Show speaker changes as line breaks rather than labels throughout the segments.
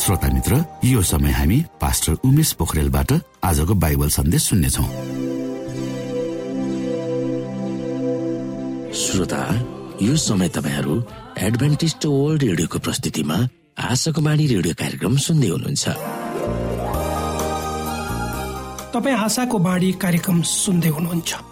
श्रोता मित्र यो समय हामी पास्टर उमेश पोखरेलबाट आजको बाइबल सन्देश सुन्नेछौ।
श्रोता यो समय तपाईँहरू एडभेन्टिस्ट वर्ल्ड रेडियोको प्रस्तुतिमा आशाको बाणी रेडियो कार्यक्रम सुन्दै हुनुहुन्छ।
तपाईँ आशाको बाणी कार्यक्रम सुन्दै हुनुहुन्छ।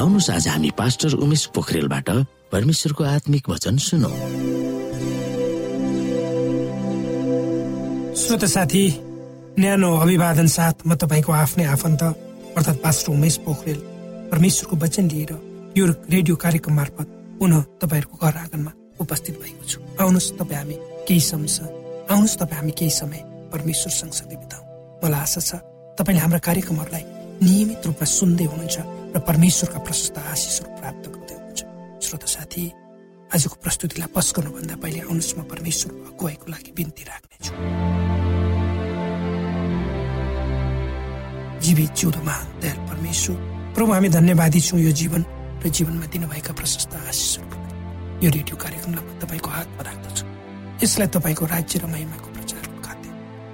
आउनुहोस् आज हामी पास्टर उमेश पोखरेलबाट परमेश्वरको आत्मिक वचन सुनौ।
श्रोत साथी न्यानो अभिवादन साथ म तपाईँको आफ्नै आफन्त अर्थात् पास्टर उमेश पोखरेल परमेश्वरको वचन लिएर यो रेडियो कार्यक्रम मार्फत पुनः तपाईँहरूको घर आँगनमा उपस्थित भएको छु। आउनुहोस् तपाईँ हामी केही समय आउनुहोस् तपाईँ हामी केही समय परमेश्वर सँगसँगै बिताउँ। मलाई आशा छ तपाईँले हाम्रा कार्यक्रमहरूलाई नियमित रूपमा सुन्दै हुनुहुन्छ। र परमेश्वरका प्रशस्त आशिषहरू प्राप्त गर्दै हुनुहुन्छ। श्रोत साथी आजको प्रस्तुतिलाई पस गर्नुभन्दा पहिले आउनुहोस् म परमेश्वरको अगुवाईको लागि बिन्ती राख्नेछु। जीवित जिउँदो महान दयाल परमेश्वर प्रभु हामी धन्यवादी छौँ यो जीवन र जीवनमा दिनुभएका प्रशस्त आशिषहरू यो रेडियो कार्यक्रमलाई म तपाईँको हातमा राख्दछु। यसलाई तपाईँको राज्य र महिमाको प्रचारको खाद्य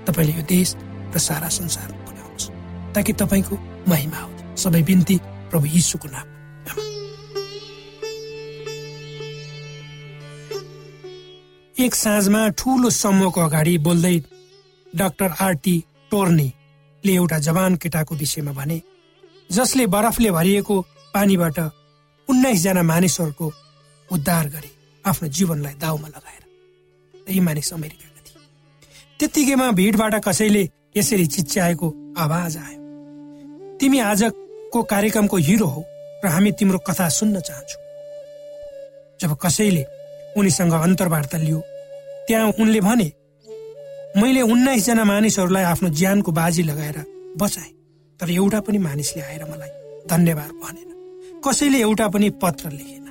तपाईँले यो देश र सारा संसारमा पुर्याउनुहोस् ताकि तपाईँको महिमा हो सबै बिन्ती प्रभु यीशुको नाम। एक साँझमा ठुलो समूहको अगाडि बोल्दै डाक्टर आरटी टोर्नीले एउटा जवान केटाको विषयमा भने जसले बरफले भरिएको पानीबाट उन्नाइसजना मानिसहरूको उद्धार गरे आफ्नो जीवनलाई दाउमा लगाएर। यी मानिस अमेरिकाका थिए। त्यत्तिकैमा भिडबाट कसैले यसरी चिच्याएको आवाज आयो। तिमी आज को कार्यक्रमको हिरो हो र हामी तिम्रो कथा सुन्न चाहन्छौ। जब कसैले उनीसँग अन्तर्वार्ता लियो त्यहाँ उनले भने मैले उन्नाइसजना मानिसहरूलाई आफ्नो ज्यानको बाजी लगाएर बचाएँ तर एउटा पनि मानिसले आएर मलाई धन्यवाद भनेन। कसैले एउटा पनि पत्र लेखेन।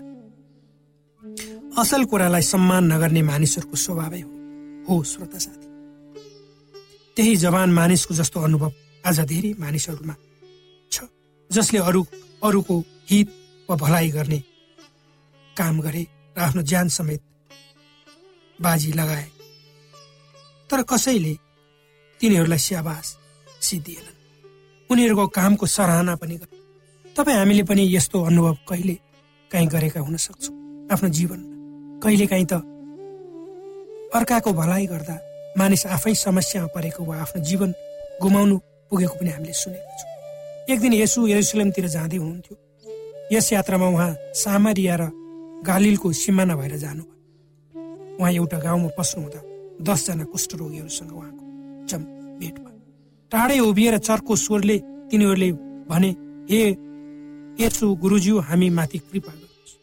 असल कुरालाई सम्मान नगर्ने मानिसहरूको स्वभावै हो। हो श्रोता साथी। त्यही जवान मानिसको जस्तो अनुभव आज धेरै मानिसहरूमा जसले अरू अरूको हित वा भलाइ गर्ने काम गरे र आफ्नो ज्यान समेत बाजी लगाए। तर कसैले तिनीहरूलाई स्याबास सिद्धिएनन्। उनीहरूको कामको सराहना पनि गरे। तपाईँ हामीले पनि यस्तो अनुभव कहिले काहीँ गरेका हुन सक्छौँ? आफ्नो जीवनमा कहिले काहीँ त अर्काको भलाइ गर्दा मानिस आफै समस्यामा परेको वा आफ्नो जीवन गुमाउनु पुगेको पनि हामीले सुनेका छौँ। एक दिन यसु यरुसलेमतिर जाँदै हुनुहुन्थ्यो। यस यात्रामा उहाँ सामरिया र गालिलको सिमाना भएर जानुभयो। उहाँ एउटा गाउँमा पस्नुहुँदा दसजना कुष्ठरोगीहरूसँग उहाँको जम भेट भयो। टाढै उभिएर चर्को स्वरले तिनीहरूले भने हे यसु गुरुज्यू हामी माथि कृपा गर्नुहोस्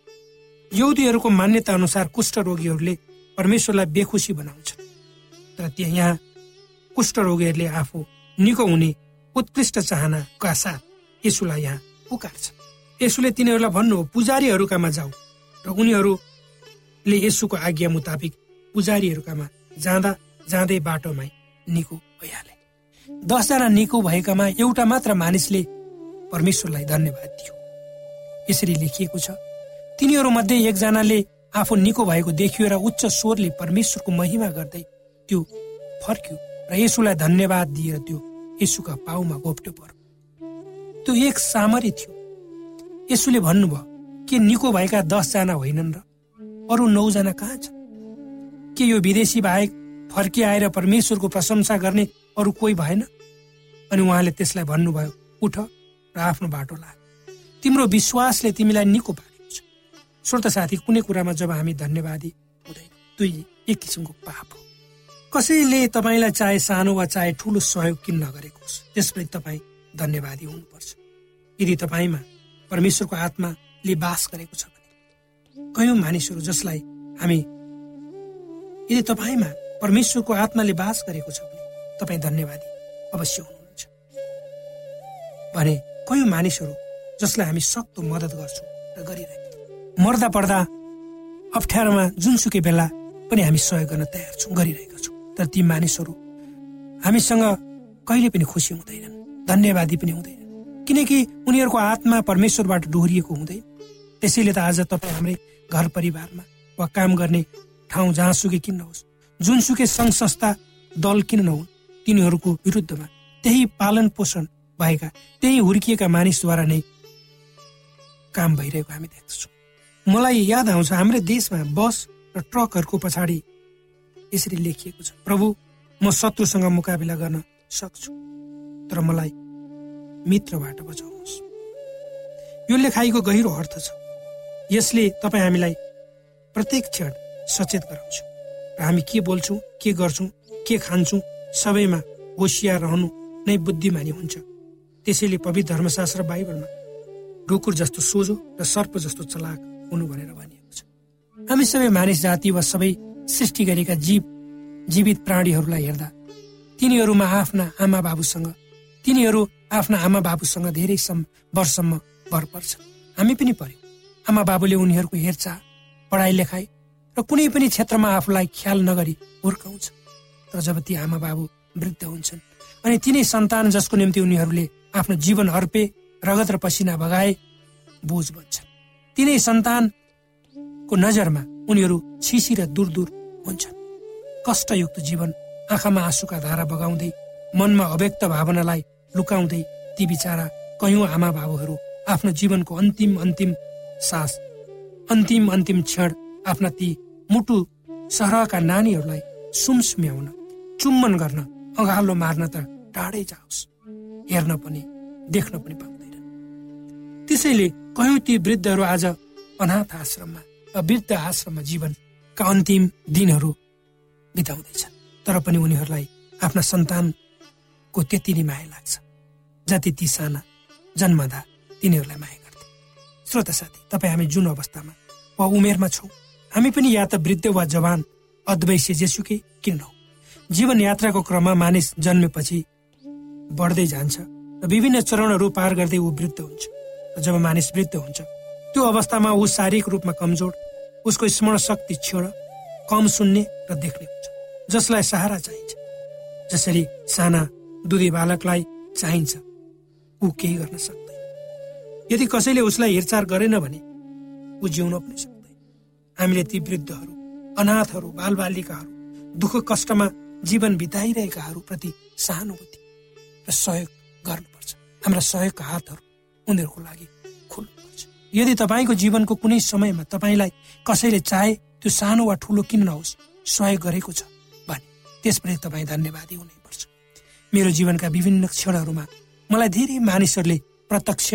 यौदीहरूको मान्यता अनुसार कुष्ठरोगीहरूले परमेश्वरलाई बेखुसी बनाउँछन्। तर त्यहाँ यहाँ कुष्ठरोगीहरूले आफू निको हुने उत्कृष्ट चाहनाका साथ यसुलाई यहाँ पुकार्छ। यसुले तिनीहरूलाई भन्नु हो पुजारीहरूकामा जाऊ र उनीहरूले यसुको आज्ञा मुताबिक पुजारीहरूकामा जाँदा जाँदै बाटोमै निको भइहाले। दसजना निको भएकामा एउटा मात्र मानिसले परमेश्वरलाई धन्यवाद दियो। यसरी लेखिएको छ तिनीहरू मध्ये एकजनाले आफू निको भएको देखियो र उच्च स्वरले परमेश्वरको महिमा गर्दै त्यो फर्क्यो र यसुलाई धन्यवाद दिएर त्यो यसुका पाउमा घोप्टो पर्यो त्यो एक सामरी थियो। यसुले भन्नुभयो के निको भएका दसजना होइनन् र अरू नौजना कहाँ छ के यो विदेशी बाहेक फर्किआएर परमेश्वरको प्रशंसा गर्ने अरू कोही भएन? अनि उहाँले त्यसलाई भन्नुभयो उठ र आफ्नो बाटो लाग। तिम्रो विश्वासले तिमीलाई निको पारेको छ। श्रोत साथी कुनै कुरामा जब हामी धन्यवादी हुँदैन दुई एक किसिमको पाप हो। कसैले तपाईँलाई चाहे सानो वा चाहे ठुलो सहयोग किन नगरेको होस् त्यसप्रति तपाईँ धन्यवादी हुनुपर्छ। यदि तपाईँमा परमेश्वरको आत्माले बास गरेको छ भने कयौँ मानिसहरू जसलाई हामी यदि तपाईँमा परमेश्वरको आत्माले बास गरेको छ भने तपाईँ धन्यवादी अवश्य हुनुहुन्छ। भने कयौँ मानिसहरू जसलाई हामी सक्दो मद्दत गर्छौँ र गरिरहेको मर्दा पर्दा अप्ठ्यारोमा जुनसुकै बेला पनि हामी सहयोग गर्न तयार छौँ गरिरहेका छौँ। तर ती मानिसहरू हामीसँग कहिले पनि खुसी हुँदैनन् धन्यवादी पनि हुँदैन किनकि उनीहरूको आत्मा परमेश्वरबाट डोहोरिएको हुँदैन। त्यसैले त आज तपाईँ हाम्रै घर परिवारमा वा काम गर्ने ठाउँ जहाँसुकै किन नहोस् जुनसुकै सङ्घ संस्था दल किन नहुन् तिनीहरूको विरुद्धमा त्यही पालन पोषण भएका त्यही हुर्किएका मानिसद्वारा नै काम भइरहेको हामी देख्दछौँ। मलाई याद आउँछ हाम्रै देशमा बस र ट्रकहरूको पछाडि यसरी लेखिएको छ। प्रभु म शत्रुसँग मुकाबिला गर्न सक्छु तर मलाई मित्रबाट बचाउनुहोस्। यो लेखाइको गहिरो अर्थ छ। यसले तपाईँ हामीलाई प्रत्येक क्षण सचेत गराउँछ। र हामी के बोल्छौँ के गर्छौँ के खान्छौँ सबैमा होसियार रहनु नै बुद्धिमानी हुन्छ। त्यसैले पवित्र धर्मशास्त्र बाइबलमा ढुकुर जस्तो सोझो र सर्प जस्तो चलाक हुनु भनेर भनिएको छ। हामी सबै मानिस जाति वा सबै सृष्टि गरेका जीव जीवित प्राणीहरूलाई हेर्दा तिनीहरूमा आफ्ना आमा बाबुसँग तिनीहरू आफ्ना आमा बाबुसँग धेरै सम वर्षसम्म भर पर्छ। हामी पनि पर्यो। आमा बाबुले उनीहरूको हेरचाह पढाइ लेखाइ र कुनै पनि क्षेत्रमा आफूलाई ख्याल नगरी हुर्काउँछ। तर जब ती आमा बाबु वृद्ध हुन्छन् अनि तिनै सन्तान जसको निम्ति उनीहरूले आफ्नो जीवन अर्पे रगत र पसिना बगाए बोझ बन्छन्। तिनै सन्तानको नजरमा उनीहरू छिसी र दूर दूर हुन्छन्। कष्टयुक्त जीवन आँखामा आँसुका धारा बगाउँदै मनमा अव्यक्त भावनालाई लुकाउँदै ती बिचारा कयौँ आमा बाबुहरू आफ्नो जीवनको अन्तिम अन्तिम सास अन्तिम अन्तिम क्षण आफ्ना ती मुटु सरहका नानीहरूलाई सुमसुम्याउन चुम्बन गर्न अँगालो मार्न त टाढै जाओस्। हेर्न पनि देख्न पनि पाउँदैन। त्यसैले कयौँ ती वृद्धहरू आज अनाथ आश्रममा वृद्ध आश्रममा जीवनका अन्तिम दिनहरू बिताउँदैछन्। तर पनि उनीहरूलाई आफ्ना सन्तानको त्यति नै माया लाग्छ। जति ती साना जन्मदा तिनीहरूलाई माया गर्थे। श्रोत साथी तपाईँ हामी जुन अवस्थामा वा उमेरमा छौँ हामी पनि या त वृद्ध वा जवान अद्वैश्य जेसुकै किन जीवन यात्राको क्रममा मानिस जन्मेपछि बढ्दै जान्छ र विभिन्न चरणहरू पार गर्दै ऊ वृद्ध हुन्छ। जब मानिस वृद्ध हुन्छ त्यो अवस्थामा ऊ शारीरिक रूपमा कमजोर उसको स्मरण शक्ति क्षीण कम सुन्ने र देख्ने हुन्छ जसलाई सहारा चाहिन्छ। जसरी साना दुधी बालकलाई चाहिन्छ ऊ केही गर्न सक्दैन। यदि कसैले उसलाई हेरचाह गरेन भने ऊ जिउन पनि सक्दैन। हामीले ती वृद्धहरू अनाथहरू बालबालिकाहरू दुःख कष्टमा जीवन बिताइरहेकाहरू प्रति सहानुभूति र सहयोग गर्नुपर्छ। हाम्रा सहयोगका हातहरू उनीहरूको लागि खोल्नुपर्छ। यदि तपाईँको जीवनको कुनै समयमा तपाईँलाई कसैले चाहे त्यो सानो वा ठुलो किन नहोस् सहयोग गरेको छ भने त्यसप्रति तपाईँ धन्यवादी हुनैपर्छ। मेरो जीवनका विभिन्न क्षणहरूमा मलाई धेरै मानिसहरूले प्रत्यक्ष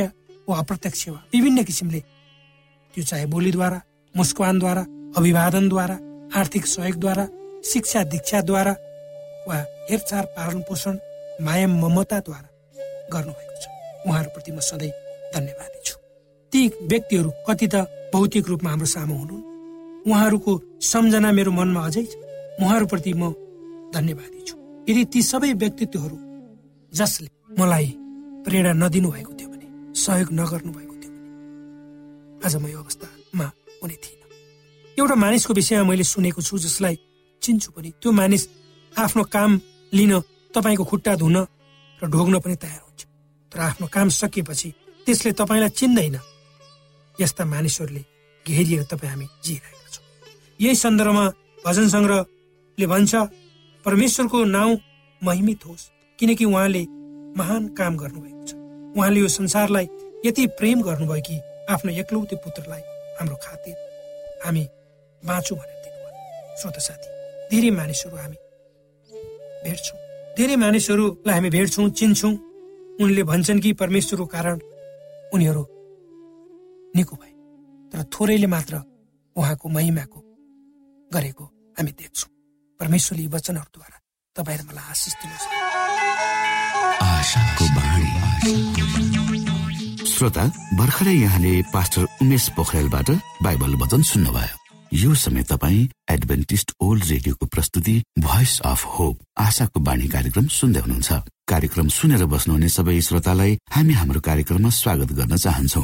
वा अप्रत्यक्ष वा विभिन्न किसिमले त्यो चाहे बोलीद्वारा मुस्कानद्वारा अभिवादनद्वारा आर्थिक सहयोगद्वारा शिक्षा दीक्षाद्वारा वा हेरचाह पालन पोषण माया ममताद्वारा गर्नुभएको छ। उहाँहरूप्रति म सधैँ धन्यवादी छु। ती व्यक्तिहरू कति त भौतिक रूपमा हाम्रो सामु हुनु उहाँहरूको सम्झना मेरो मनमा अझै छ। उहाँहरूप्रति म धन्यवादी छु। यदि ती सबै व्यक्तित्वहरू जसले मलाई प्रेरणा नदिनु भएको थियो भने सहयोग नगर्नु भएको थियो भने आज म यो अवस्थामा हुने थिइनँ। एउटा मानिसको विषयमा मैले सुनेको छु जसलाई चिन्छु पनि। त्यो मानिस आफ्नो काम लिन तपाईँको खुट्टा धुन र ढोग्न पनि तयार हुन्छ। तर आफ्नो काम सकिएपछि त्यसले तपाईँलाई चिन्दैन। यस्ता मानिसहरूले घेरिएर तपाईँ हामी जिरहेका छौँ। यही सन्दर्भमा भजन सङ्ग्रहले भन्छ परमेश्वरको नाउँ महिमित होस् किनकि उहाँले महान काम गर्नुभएको छ। उहाँले यो संसारलाई यति प्रेम गर्नुभयो कि आफ्नो एक्लौते पुत्रलाई हाम्रो खातिर हामी बाँचौँ भनेर दिनुभयो। श्रोत साथी धेरै मानिसहरू हामी भेट्छौँ। धेरै मानिसहरूलाई हामी भेट्छौँ चिन्छौँ। उनले भन्छन् कि परमेश्वरको कारण उनीहरू निको भए तर थोरैले मात्र उहाँको महिमाको गरेको हामी देख्छौँ। परमेश्वरले यी वचनहरूद्वारा तपाईँ मलाई आशिष दिनुहोस्।
श्रोता भर्खरै यहाँले पास्टर उमेश पोखरेलबाट बाइबल वचन सुन्नुभयो। यो समय तपाईँ एडभेन्टिस्ट ओल्ड रेडियोको प्रस्तुति भोइस अफ होप आशाको बाणी कार्यक्रम सुन्दै हुनुहुन्छ। कार्यक्रम सुनेर बस्नुहुने सबै श्रोतालाई हामी हाम्रो कार्यक्रममा स्वागत गर्न चाहन्छौ।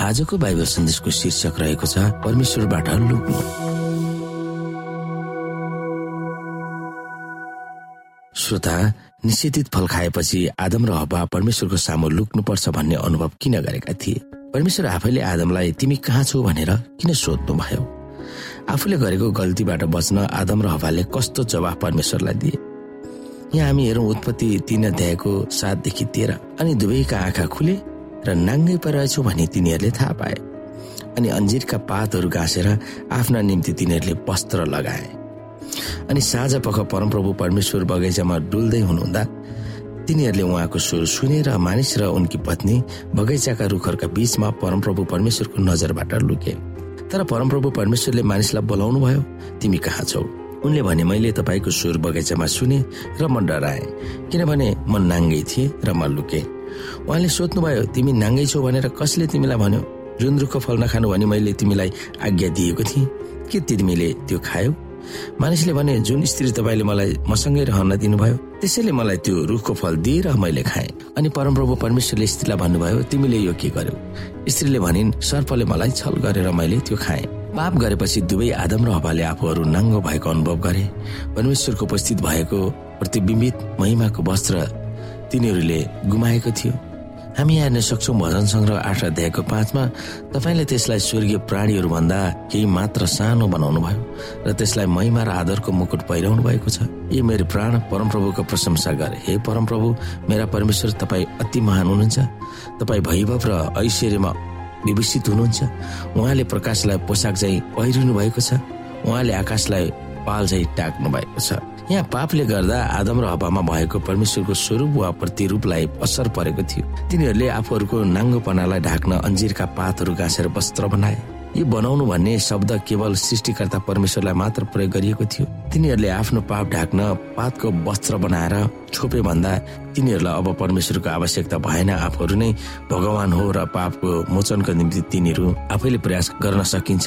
आजको बाइबल सन्देशको शीर्षक रहेको छ परमेश्वरबाट लुक्नु। श्रोता निषेधित फल खाएपछि आदम र हवा परमेश्वरको सामु लुक्नु पर्छ भन्ने अनुभव किन गरेका थिए? परमेश्वर आफैले आदमलाई तिमी कहाँ छौ? भनेर किन सोध्नु भयो आफूले गरेको गल्तीबाट बच्न आदम र हवाले कस्तो जवाफ परमेश्वरलाई दिए? यहाँ हामी हेरौँ उत्पत्ति तीन अध्यायको सातदेखि तेह्र अनि दुवैका आँखा खुले र नाङ्गै परेछौ भनी तिनीहरूले थाहा पाए। अनि अन्जिरका पातहरू घाँसेर आफ्ना निम्ति तिनीहरूले वस्त्र लगाए। अनि साँझ पख परमप्रभु परमेश्वर बगैँचामा डुल्दै हुनुहुँदा तिनीहरूले उहाँको स्वर सुने र मानिस र उनकी पत्नी बगैँचाका रुखहरूका बीचमा परमप्रभु परमेश्वरको नजरबाट लुके। तर परमप्रभु परमेश्वरले मानिसलाई बोलाउनु भयो तिमी कहाँ छौ? उनले भने मैले तपाईँको स्वर बगैँचामा सुने र म डराएँ किनभने म नाङ्गै थिएँ र म लुके। उहाँले सोध्नुभयो तिमी नाङ्गै छौ भनेर कसले तिमीलाई भन्यो? जुन रुखको फल नखानु भने मैले तिमीलाई आज्ञा दिएको थिएँ। के तिमीले त्यो खायौ? मानिसले भने जुन स्त्री तपाईँले मलाई मसँगै रहन दिनुभयो त्यसैले मलाई त्यो रुखको फल दिएर मैले खाएँ। अनि परमप्रभु परमेश्वरले स्त्रीलाई भन्नुभयो तिमीले यो के गर्यो? स्त्रीले भनिन् सर्पले मलाई छल गरेर मैले त्यो खाएँ। पाप गरेपछि दुवै आदम र हवाले आफूहरू नाङ्गो भएको अनुभव गरे। परमेश्वरको उपस्थित भएको प्रतिबिम्बित महिमाको वस्त्र तिनीहरूले गुमाएको थियो। हामी हेर्न सक्छौँ भजन सङ्ग्रह आठ अध्यायको पाँचमा तपाईँले त्यसलाई स्वर्गीय प्राणीहरूभन्दा केही मात्र सानो बनाउनु भयो र त्यसलाई महिमा र आदरको मुकुट पहिराउनु भएको छ। यी मेरो प्राण परमप्रभुको प्रशंसा गरे। हे परमप्रभु मेरा परमेश्वर तपाईँ अति महान हुनुहुन्छ। तपाईँ भैभव र ऐश्वर्यमा विभूषित हुनुहुन्छ। उहाँले प्रकाशलाई पोसाक चाहिँ पहिरिनु भएको छ। उहाँले आकाशलाई पाल चाहिँ टाक्नु भएको छ। यहाँ पापले गर्दा आदम र हवामा भएको परमेश्वरको स्वरूप वा प्रतिरूपलाई असर परेको थियो। तिनीहरूले आफूहरूको नाङ्गोपनालाई ढाक्न अन्जिरका पातहरू गाँसेर वस्त्र बनाए। यो बनाउनु भन्ने शब्द केवल सृष्टिकर्ता परमेश्वरलाई मात्र प्रयोग गरिएको थियो। तिनीहरूले आफ्नो पाप ढाक्न पातको वस्त्र बनाएर छोपे भन्दा तिनीहरूलाई अब परमेश्वरको आवश्यकता भएन। आफूहरू नै भगवान हो र पापको मोचनको निम्ति तिनीहरू आफैले प्रयास गर्न सकिन्छ।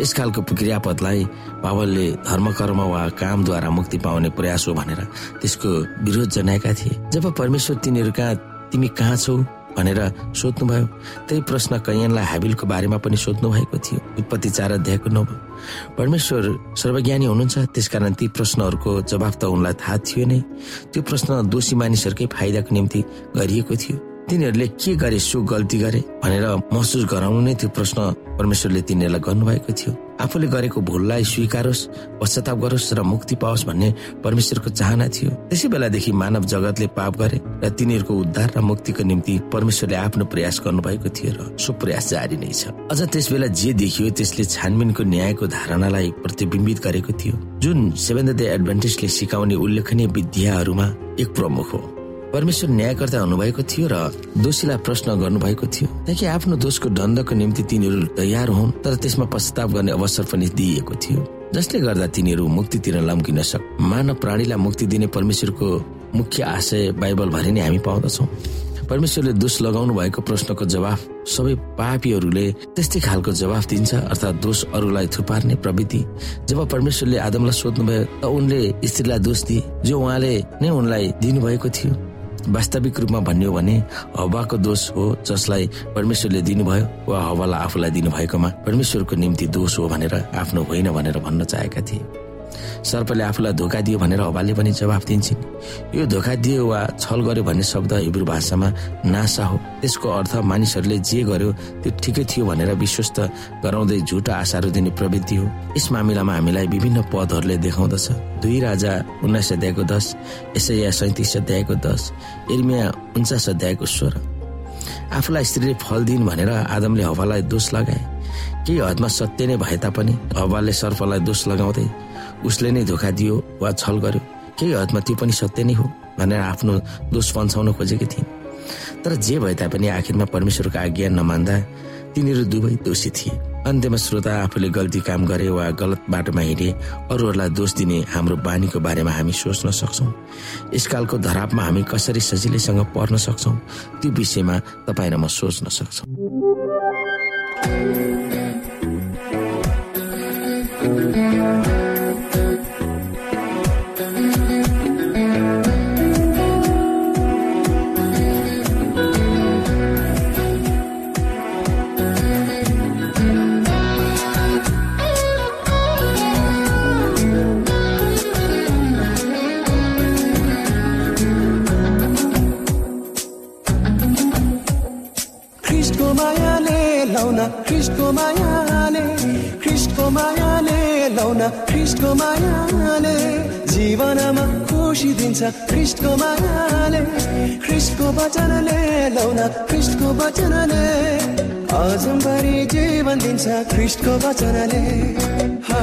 यस खालको क्रियापदलाई बाबलले धर्मकर्म वा कामद्वारा मुक्ति पाउने प्रयास हो भनेर त्यसको विरोध जनाएका थिए। जब परमेश्वर तिनीहरू कहाँ तिमी कहाँ छौ? भनेर सोध्नुभयो। त्यही प्रश्न कैयनलाई हाबिलको बारेमा पनि सोध्नु भएको थियो। उत्पत्ति चार अध्यायको नौ परमेश्वर सर्वज्ञानी हुनुहुन्छ त्यसकारण ती प्रश्नहरूको जवाब त उनलाई थाहा थियो नै। त्यो प्रश्न दोषी मानिसहरूकै फाइदाको निम्ति गरिएको थियो। तिनीहरूले के गरे सो गल्ती गरे भनेर महसुस गराउनु नै त्यो प्रश्न परमेश्वरले तिनीहरूलाई गर्नुभएको थियो। आफूले गरेको भुललाई स्वीकारोस् पश्चाताप गरोस् र मुक्ति पाओस् भन्ने परमेश्वरको चाहना थियो। त्यसै बेलादेखि मानव जगतले पाप गरे र तिनीहरूको उद्धार र मुक्तिको निम्ति परमेश्वरले आफ्नो प्रयास गर्नुभएको थियो र सो प्रयास जारी नै छ। अझ त्यस बेला जे देखियो त्यसले छानबिनको न्यायको धारणालाई प्रतिबिम्बित गरेको थियो। जुन सेभेन एडभान्टेजले सिकाउने उल्लेखनीय विद्याहरूमा एक प्रमुख हो। परमेश्वर न्यायकर्ता हुनुभएको थियो र दोषीलाई प्रश्न गर्नुभएको थियो। ताकि आफ्नो दोषको दण्डको निम्ति तिनीहरू तयार हुन् तर त्यसमा पश्चाताप गर्ने अवसर पनि दिइएको थियो। जसले गर्दा तिनीहरू मुक्तितिर लम्किन सक मानव प्राणीलाई मुक्ति दिने परमेश्वरको मुख्य आशय बाइबल भरि नै हामी पाउँदछौ। परमेश्वरले दोष लगाउनु भएको प्रश्नको जवाफ सबै पापीहरूले त्यस्तै खालको जवाफ दिन्छ अर्थात् दोष अरूलाई थुपार्ने प्रवृत्ति। जब परमेश्वरले आदमलाई सोध्नुभयो त उनले स्त्रीलाई दोष दिए जो उहाँले नै उनलाई दिनुभएको थियो। वास्तविक रूपमा भन्ने हो भने हवाको दोष हो जसलाई परमेश्वरले दिनुभयो वा हवालाई आफूलाई दिनुभएकोमा परमेश्वरको निम्ति दोष हो भनेर आफ्नो होइन भनेर भन्न चाहेका थिए। सर्पले आफूलाई धोका दियो भनेर हवाले पनि जवाफ दिन्छन्। यो धोका दियो वा छल गर्यो भन्ने शब्द हिब्रू भाषामा नासा हो। त्यसको अर्थ मानिसहरूले जे गर्यो त्यो ठिकै थियो भनेर विश्वस्त गराउँदै झुटा आशाहरू दिने प्रवृत्ति हो। यस मामिलामा हामीलाई विभिन्न पदहरूले देखाउँदछ। दुई राजा उन्नाइस अध्यायको दस यसैया सैतिस अध्यायको दस इर्मिया उन्चास अध्यायको स्वर आफूलाई स्त्रीले फल दिन् भनेर आदमले हवालाई दोष लगाए। केही हदमा सत्य नै भए तापनि हवाले सर्फलाई दोष लगाउँदै उसले नै धोका दियो वा छल गर्यो। केही हदमा त्यो पनि सत्य नै हो भनेर आफ्नो दोष पन्छाउन खोजेकी थिइन्। तर जे भए तापनि आखिरमा परमेश्वरको आज्ञा नमान्दा तिनीहरू दुवै दोषी थिए। अन्त्यमा श्रोता आफूले गल्ती काम गरे वा गलत बाटोमा हिँडे अरूहरूलाई दोष दिने हाम्रो बानीको बारेमा हामी सोच्न सक्छौँ। यसकालको धरापमा हामी कसरी सजिलैसँग पर्न सक्छौँ त्यो विषयमा तपाईँ म सोच्न सक्छौँ।
ख्रिस्टको मायाले जीवनमा खुसी दिन्छ। ख्रिस्टको मायाले ख्रिस्टको वचनले लौना। ख्रिस्टको वचनले अजम्बरी जीवन दिन्छ। ख्रिस्टको वचनले। हा,